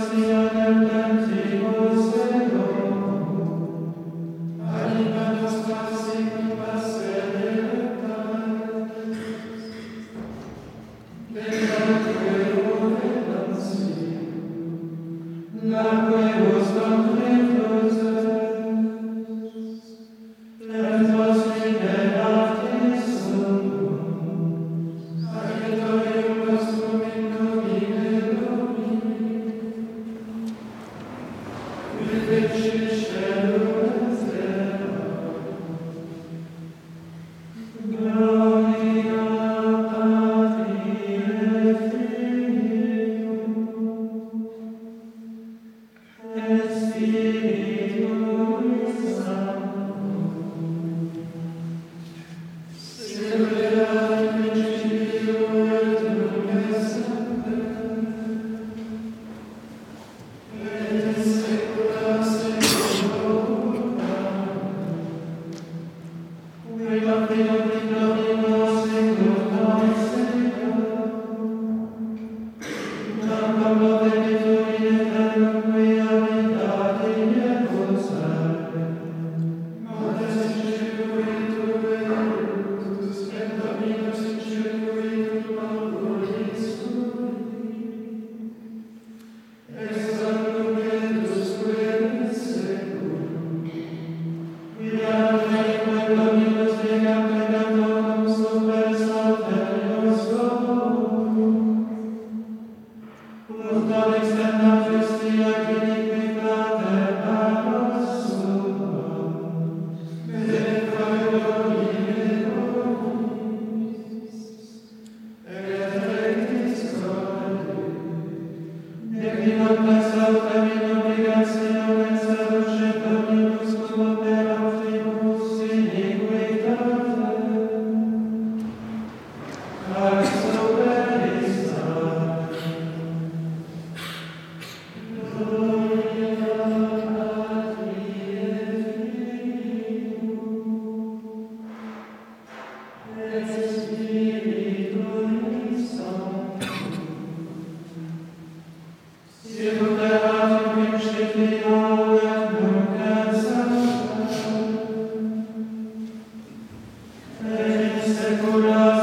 سيادة Terminat la salta Amen.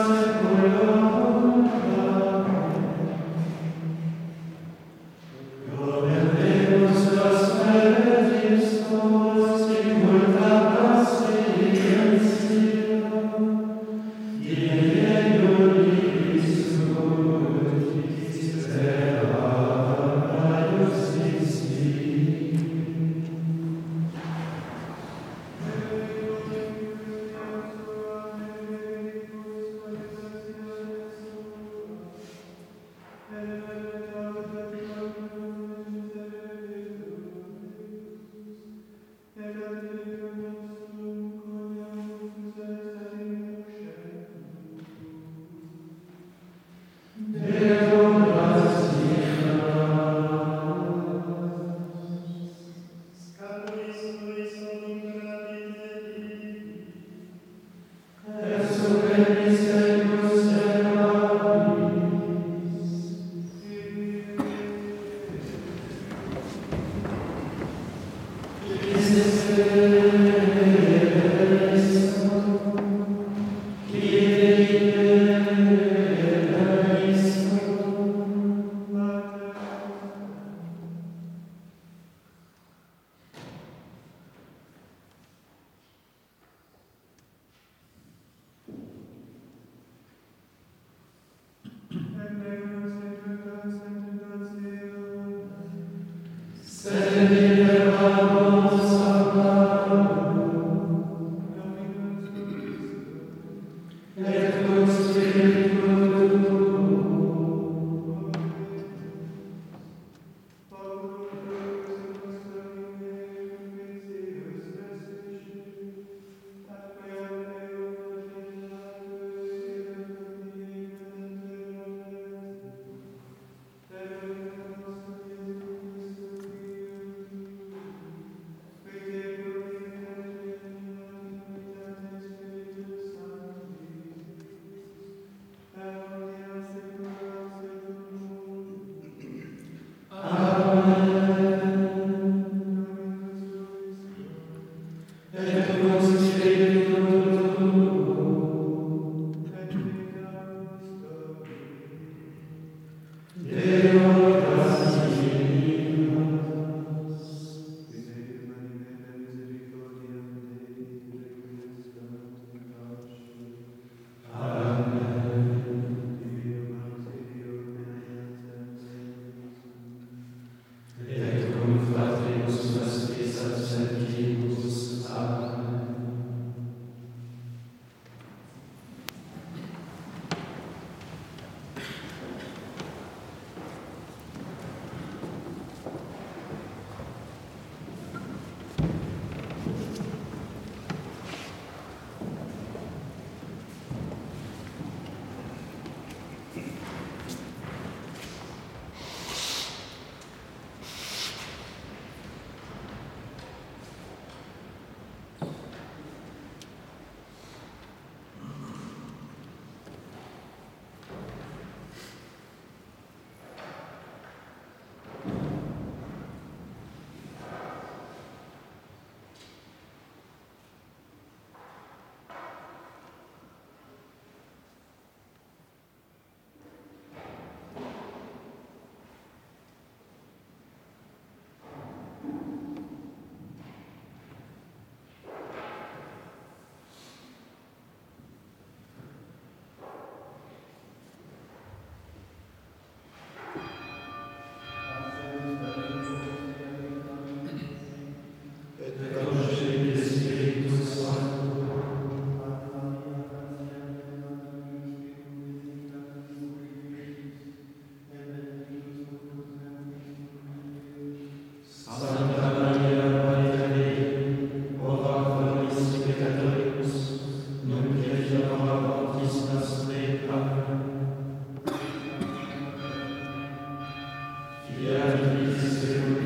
Yeah,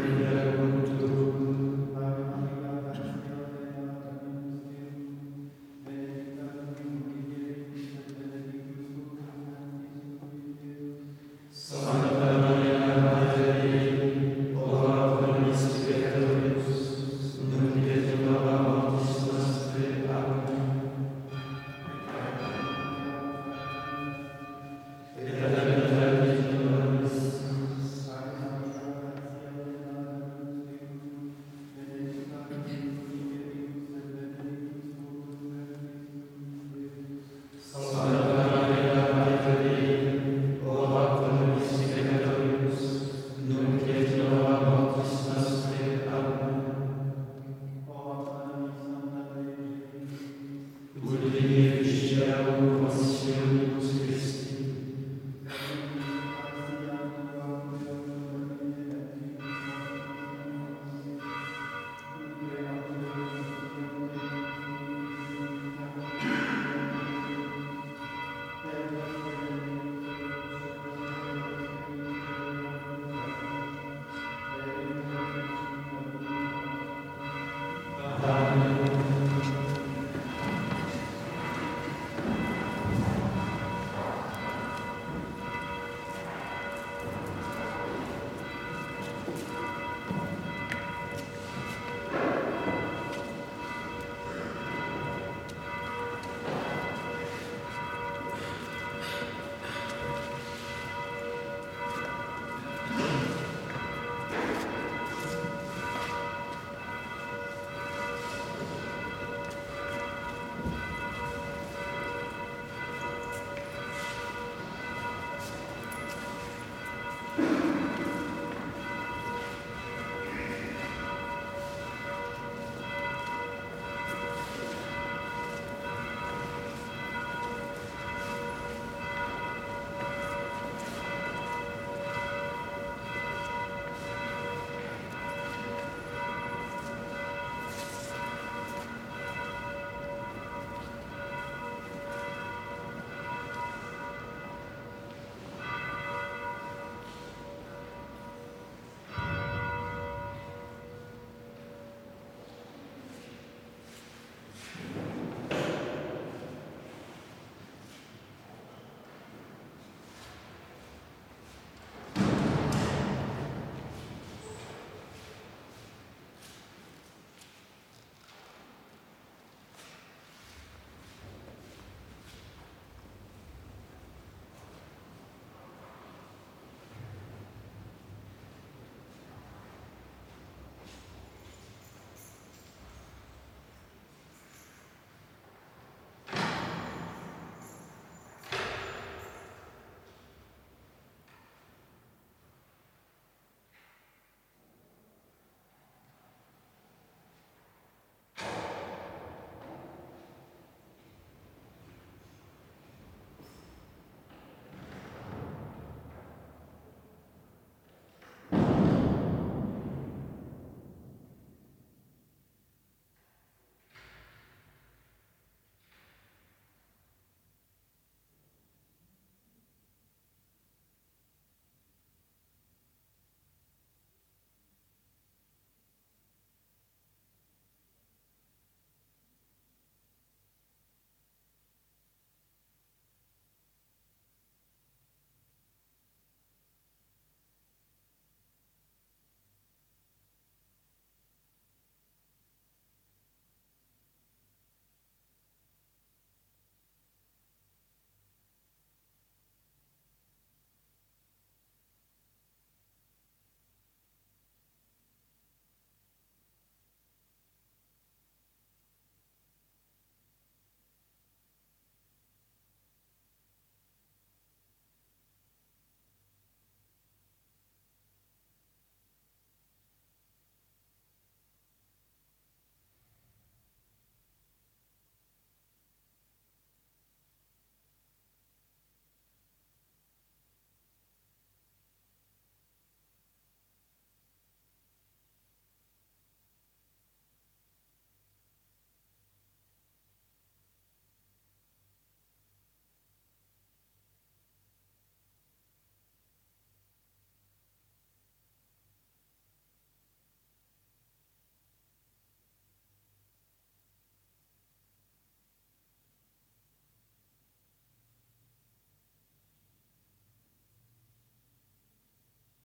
Amen.